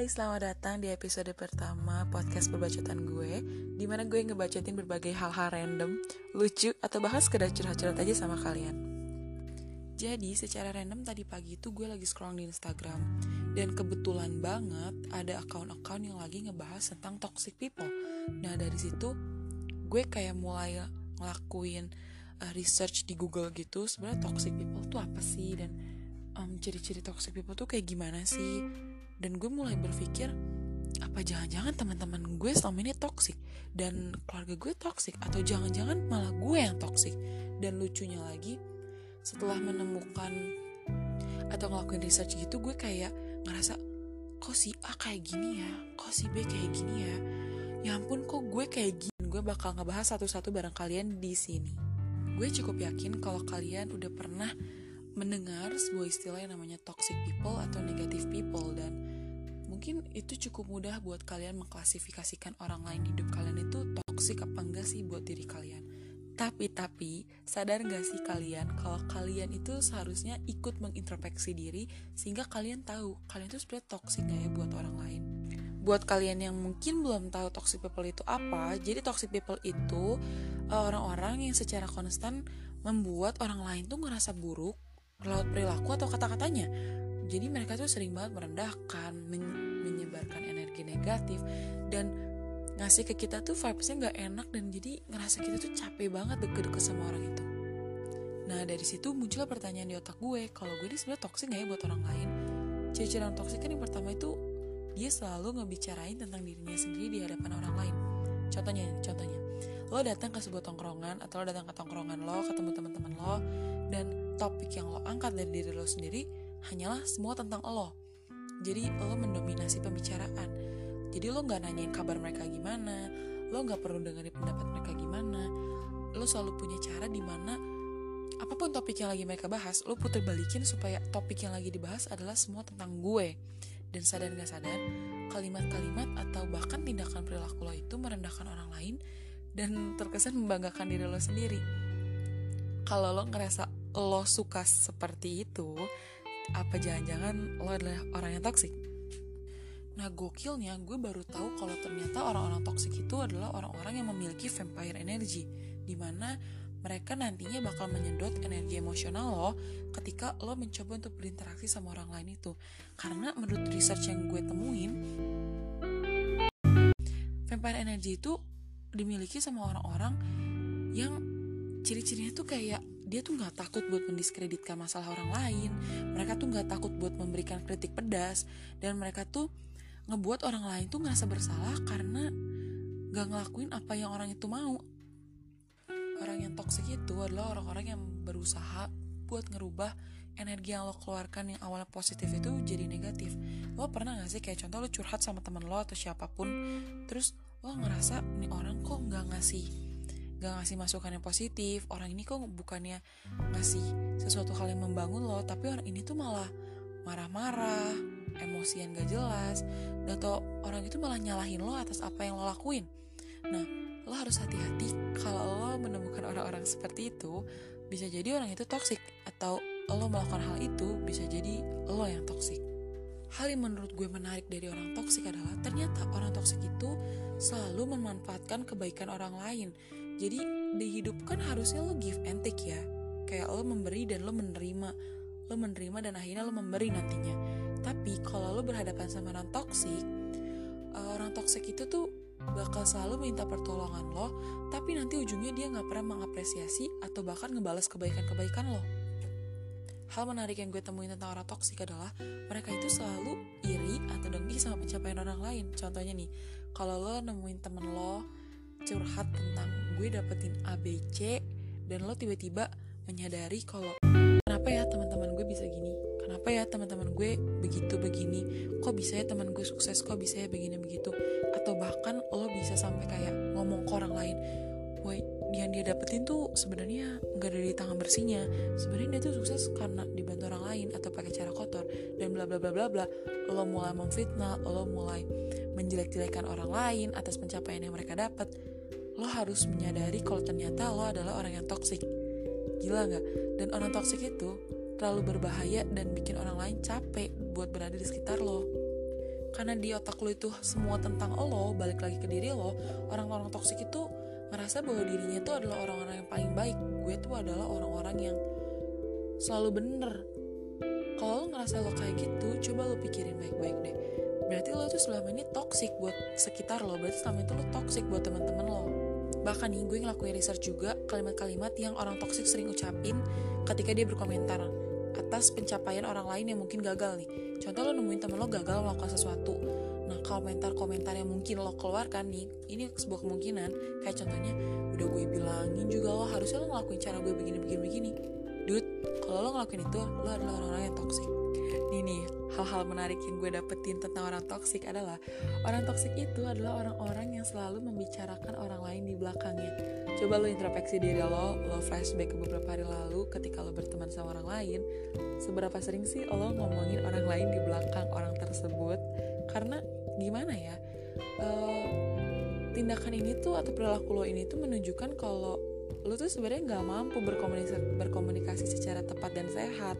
Hai, selamat datang di episode pertama podcast berbacotan gue Di mana gue ngebacotin berbagai hal-hal random, lucu, atau bahas sekedar curhat-curhat aja sama kalian. Jadi, secara random tadi pagi itu gue lagi scroll di Instagram Dan kebetulan banget ada akun-akun yang lagi ngebahas tentang toxic people. Nah, dari situ gue kayak mulai ngelakuin uh, research di Google gitu Sebenarnya toxic people tuh apa sih? Dan um, ciri-ciri toxic people tuh kayak gimana sih dan gue mulai berpikir apa jangan-jangan teman-teman gue selama ini toksik dan keluarga gue toksik atau jangan-jangan malah gue yang toksik dan lucunya lagi setelah menemukan atau ngelakuin research gitu gue kayak ngerasa kok si A kayak gini ya? Kok si B kayak gini ya? Ya ampun kok gue kayak gini? Gue bakal ngebahas satu-satu bareng kalian di sini. Gue cukup yakin kalau kalian udah pernah mendengar sebuah istilah yang namanya toxic people atau negative people. Dan mungkin itu cukup mudah buat kalian mengklasifikasikan orang lain hidup kalian itu toxic apa enggak sih buat diri kalian. Tapi tapi sadar gak sih kalian kalau kalian itu seharusnya ikut mengintrospeksi diri sehingga kalian tahu kalian itu sebenarnya toxic gak ya buat orang lain. Buat kalian yang mungkin belum tahu toxic people itu apa, jadi toxic people itu eh, orang-orang yang secara konstan membuat orang lain tuh ngerasa buruk lewat perilaku atau kata-katanya. Jadi mereka tuh sering banget merendahkan, men menyebarkan energi negatif dan ngasih ke kita tuh vibesnya nggak enak dan jadi ngerasa kita tuh capek banget deket-deket sama orang itu. Nah dari situ muncullah pertanyaan di otak gue, kalau gue ini sebenarnya toksik gak ya buat orang lain? Ciri-ciri orang toksik kan yang pertama itu dia selalu ngebicarain tentang dirinya sendiri di hadapan orang lain. Contohnya, contohnya, lo datang ke sebuah tongkrongan atau lo datang ke tongkrongan lo, ketemu teman-teman lo, dan topik yang lo angkat dari diri lo sendiri hanyalah semua tentang lo. Jadi lo mendominasi pembicaraan. Jadi lo nggak nanyain kabar mereka gimana, lo nggak perlu dengerin pendapat mereka gimana. Lo selalu punya cara di mana apa pun topik yang lagi mereka bahas, lo puter balikin supaya topik yang lagi dibahas adalah semua tentang gue. Dan sadar gak sadar, kalimat-kalimat atau bahkan tindakan perilaku lo itu merendahkan orang lain dan terkesan membanggakan diri lo sendiri. Kalau lo ngerasa lo suka seperti itu, apa jangan-jangan lo adalah orang yang toksik? Nah gokilnya gue baru tahu kalau ternyata orang-orang toksik itu adalah orang-orang yang memiliki vampire energy, di mana mereka nantinya bakal menyedot energi emosional lo ketika lo mencoba untuk berinteraksi sama orang lain itu. Karena menurut research yang gue temuin, vampire energy itu dimiliki sama orang-orang yang ciri-cirinya tuh kayak dia tuh nggak takut buat mendiskreditkan masalah orang lain. Mereka tuh nggak takut buat memberikan kritik pedas. Dan mereka tuh ngebuat orang lain tuh ngerasa bersalah karena nggak ngelakuin apa yang orang itu mau. Orang yang toksik itu adalah orang-orang yang berusaha buat ngerubah energi yang lo keluarkan yang awalnya positif itu jadi negatif. Lo pernah gak sih kayak contoh lo curhat sama temen lo atau siapa pun terus lo ngerasa ini orang kok nggak ngasih gak ngasih masukan yang positif. Orang ini kok bukannya ngasih sesuatu hal yang membangun lo tapi orang ini tuh malah marah-marah emosian gak jelas atau orang itu malah nyalahin lo atas apa yang lo lakuin. Nah lo harus hati-hati kalau lo menemukan orang-orang seperti itu bisa jadi orang itu toksik atau lo melakukan hal itu bisa jadi lo yang toksik hal yang menurut gue menarik dari orang toksik adalah ternyata orang toksik itu selalu memanfaatkan kebaikan orang lain jadi di hidup kan harusnya lo give and take ya. Kayak lo memberi dan lo menerima. Lo menerima dan akhirnya lo memberi nantinya. Tapi kalau lo berhadapan sama orang toksik uh, orang toksik itu tuh bakal selalu minta pertolongan lo tapi nanti ujungnya dia nggak pernah mengapresiasi atau bahkan ngebales kebaikan-kebaikan lo. Hal menarik yang gue temuin tentang orang toksik adalah mereka itu selalu iri atau dengki sama pencapaian orang lain. Contohnya nih kalau lo nemuin temen lo curhat tentang gue dapetin ABC dan lo tiba-tiba menyadari kalau kenapa ya teman-teman gue bisa gini? Kenapa ya teman-teman gue begitu begini? Kok bisa ya teman gue sukses? Kok bisa ya begini begitu? Atau bahkan lo bisa sampai kayak ngomong ke orang lain woi yang dia dapetin tuh sebenarnya nggak dari tangan bersihnya. Sebenarnya dia tuh sukses karena dibantu orang lain atau pakai cara kotor dan bla bla bla bla bla. Lo mulai memfitnah lo mulai menjelek-jelekan orang lain atas pencapaian yang mereka dapat lo harus menyadari kalau ternyata lo adalah orang yang toksik. Gila nggak? Dan orang toksik itu terlalu berbahaya dan bikin orang lain capek buat berada di sekitar lo. karena di otak lo itu semua tentang lo balik lagi ke diri lo orang-orang toksik itu ngerasa bahwa dirinya itu adalah orang-orang yang paling baik gue tuh adalah orang-orang yang selalu bener kalau lo ngerasa lo kayak gitu coba lo pikirin baik-baik deh berarti lo tuh selama ini toxic buat sekitar lo berarti selama itu lo toxic buat teman-teman lo bahkan nih gue ngelakuin research juga kalimat-kalimat yang orang toxic sering ucapin ketika dia berkomentar atas pencapaian orang lain yang mungkin gagal nih. Contoh lo nemuin temen lo gagal melakukan sesuatu. Nah komentar-komentar yang mungkin lo keluarkan nih ini sebuah kemungkinan. Kayak contohnya udah gue bilangin juga lo harusnya lo ngelakuin cara gue begini begini begini dude kalau lo ngelakuin itu lo adalah orang-orang yang nih nih hal-hal menarik yang gue dapetin tentang orang toksik adalah orang toksik itu adalah orang-orang yang selalu membicarakan orang lain di belakangnya. Coba lo introspeksi diri lo lo flashback ke beberapa hari lalu ketika lo berteman sama orang lain seberapa sering sih lo ngomongin orang lain di belakang orang tersebut? Karena gimana ya uh, tindakan ini tuh atau perilaku lo ini tuh menunjukkan kalau lo tuh sebenarnya nggak mampu berkomunikasi berkomunikasi secara tepat dan sehat.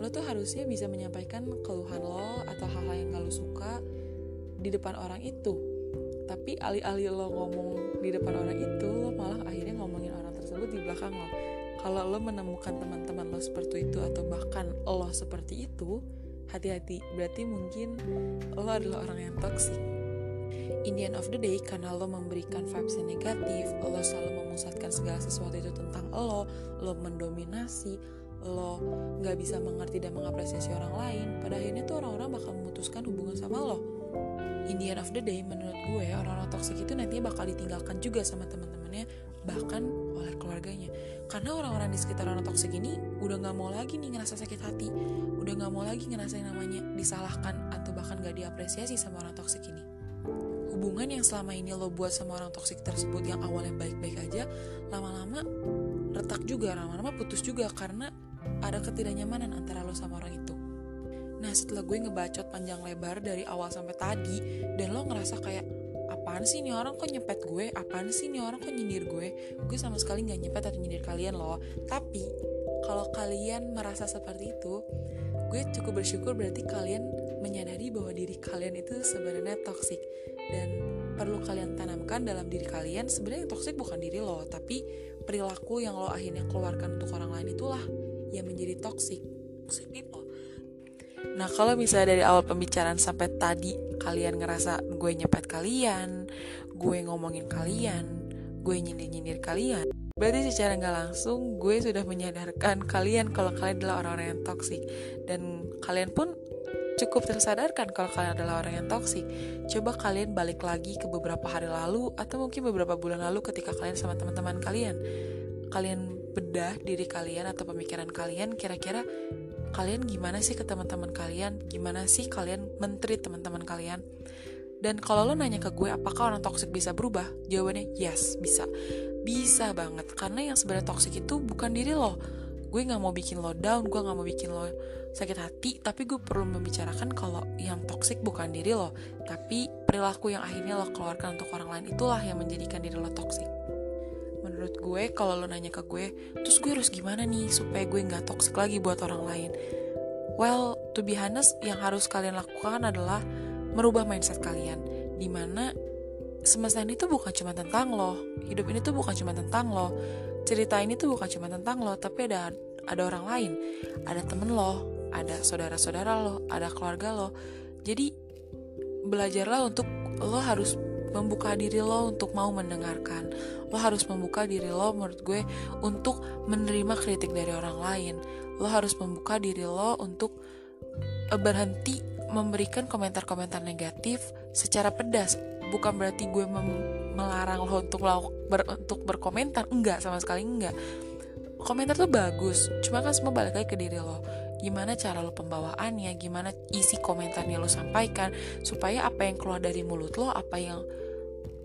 Lo tuh harusnya bisa menyampaikan keluhan lo atau hal-hal yang gak lo suka di depan orang itu. Tapi alih-alih lo ngomong di depan orang itu lo malah akhirnya ngomongin orang tersebut di belakang lo. Kalau lo menemukan teman-teman lo seperti itu atau bahkan lo seperti itu hati-hati. Berarti mungkin lo adalah orang yang toksik in the end of the day karena lo memberikan vibes yang negatif lo selalu memusatkan segala sesuatu itu tentang lo lo mendominasi lo nggak bisa mengerti dan mengapresiasi orang lain, pada akhirnya tuh orang-orang bakal memutuskan hubungan sama lo. In the end of the day, menurut gue orang-orang toksik itu nantinya bakal ditinggalkan juga sama teman-temannya, bahkan oleh keluarganya. Karena orang-orang di sekitar orang toksik ini udah nggak mau lagi nih ngerasa sakit hati, udah nggak mau lagi ngerasain namanya disalahkan atau bahkan gak diapresiasi sama orang toksik ini hubungan yang selama ini lo buat sama orang toksik tersebut yang awalnya baik-baik aja lama-lama retak juga lama-lama putus juga karena ada ketidaknyamanan antara lo sama orang itu. Nah setelah gue ngebacot panjang lebar dari awal sampai tadi dan lo ngerasa kayak apaan sih nih orang kok nyepet gue? Apaan sih nih orang kok nyindir gue? Gue sama sekali nggak nyepet atau nyindir kalian loh. Tapi kalau kalian merasa seperti itu gue cukup bersyukur berarti kalian menyadari bahwa diri kalian itu sebenarnya toksik dan perlu kalian tanamkan dalam diri kalian sebenarnya yang toksik bukan diri lo tapi perilaku yang lo akhirnya keluarkan untuk orang lain itulah yang menjadi toxic toxic people. Nah kalau misalnya dari awal pembicaraan sampai tadi kalian ngerasa gue nyepet kalian gue ngomongin kalian gue nyindir-nyindir kalian Berarti secara nggak langsung gue sudah menyadarkan kalian kalau kalian adalah orang-orang yang toksik dan kalian pun cukup tersadarkan kalau kalian adalah orang yang toksik. Coba kalian balik lagi ke beberapa hari lalu atau mungkin beberapa bulan lalu ketika kalian sama teman-teman kalian. Kalian bedah diri kalian atau pemikiran kalian kira-kira kalian gimana sih ke teman-teman kalian? Gimana sih kalian menteri teman-teman kalian? Dan kalau lo nanya ke gue apakah orang toksik bisa berubah? Jawabannya yes bisa bisa banget. Karena yang sebenarnya toksik itu bukan diri lo. Gue nggak mau bikin lo down gue nggak mau bikin lo sakit hati tapi gue perlu membicarakan kalau yang toksik bukan diri lo tapi perilaku yang akhirnya lo keluarkan untuk orang lain itulah yang menjadikan diri lo toksik menurut gue kalau lo nanya ke gue terus gue harus gimana nih supaya gue nggak toxic lagi buat orang lain? Well to be honest yang harus kalian lakukan adalah merubah mindset kalian di mana semesta ini tuh bukan cuma tentang lo. Hidup ini tuh bukan cuma tentang lo. Cerita ini tuh bukan cuma tentang lo tapi ada ada orang lain. Ada temen lo ada saudara-saudara lo ada keluarga lo. Jadi belajarlah untuk lo harus membuka diri lo untuk mau mendengarkan. Lo harus membuka diri lo menurut gue untuk menerima kritik dari orang lain. Lo harus membuka diri lo untuk eh, berhenti memberikan komentar-komentar negatif secara pedas bukan berarti gue melarang lo untuk ber untuk berkomentar. Enggak sama sekali enggak. Komentar tuh bagus cuma kan semua balik lagi ke diri lo. Gimana cara lo pembawaannya gimana isi komentarnya lo sampaikan supaya apa yang keluar dari mulut lo apa yang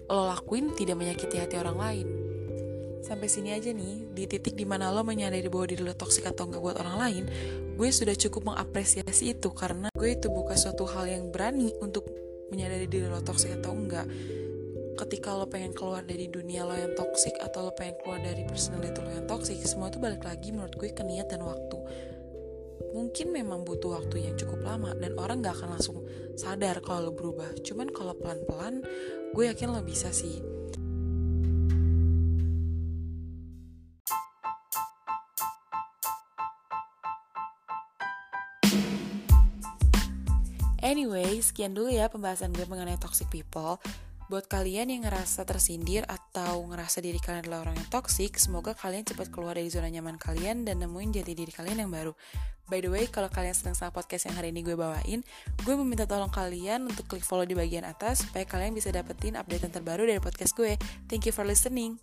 lo lakuin tidak menyakiti hati orang lain. Sampai sini aja nih, di titik di mana lo menyadari bahwa diri lo toksik atau enggak buat orang lain, gue sudah cukup mengapresiasi itu karena gue itu bukan suatu hal yang berani untuk menyadari diri lo toksik atau enggak. Ketika lo pengen keluar dari dunia lo yang toksik atau lo pengen keluar dari personality lo yang toksik, semua itu balik lagi menurut gue ke niat dan waktu. mungkin memang butuh waktu yang cukup lama dan orang gak akan langsung sadar kalau lo berubah cuman kalau pelan-pelan gue yakin lo bisa sih Anyway, sekian dulu ya pembahasan gue mengenai toxic people. Buat kalian yang ngerasa tersindir atau ngerasa diri kalian adalah orang yang toxic, semoga kalian cepat keluar dari zona nyaman kalian dan nemuin jati diri kalian yang baru. By the way, kalau kalian senang sama podcast yang hari ini gue bawain, gue meminta tolong kalian untuk klik follow di bagian atas supaya kalian bisa dapetin update yang terbaru dari podcast gue. Thank you for listening.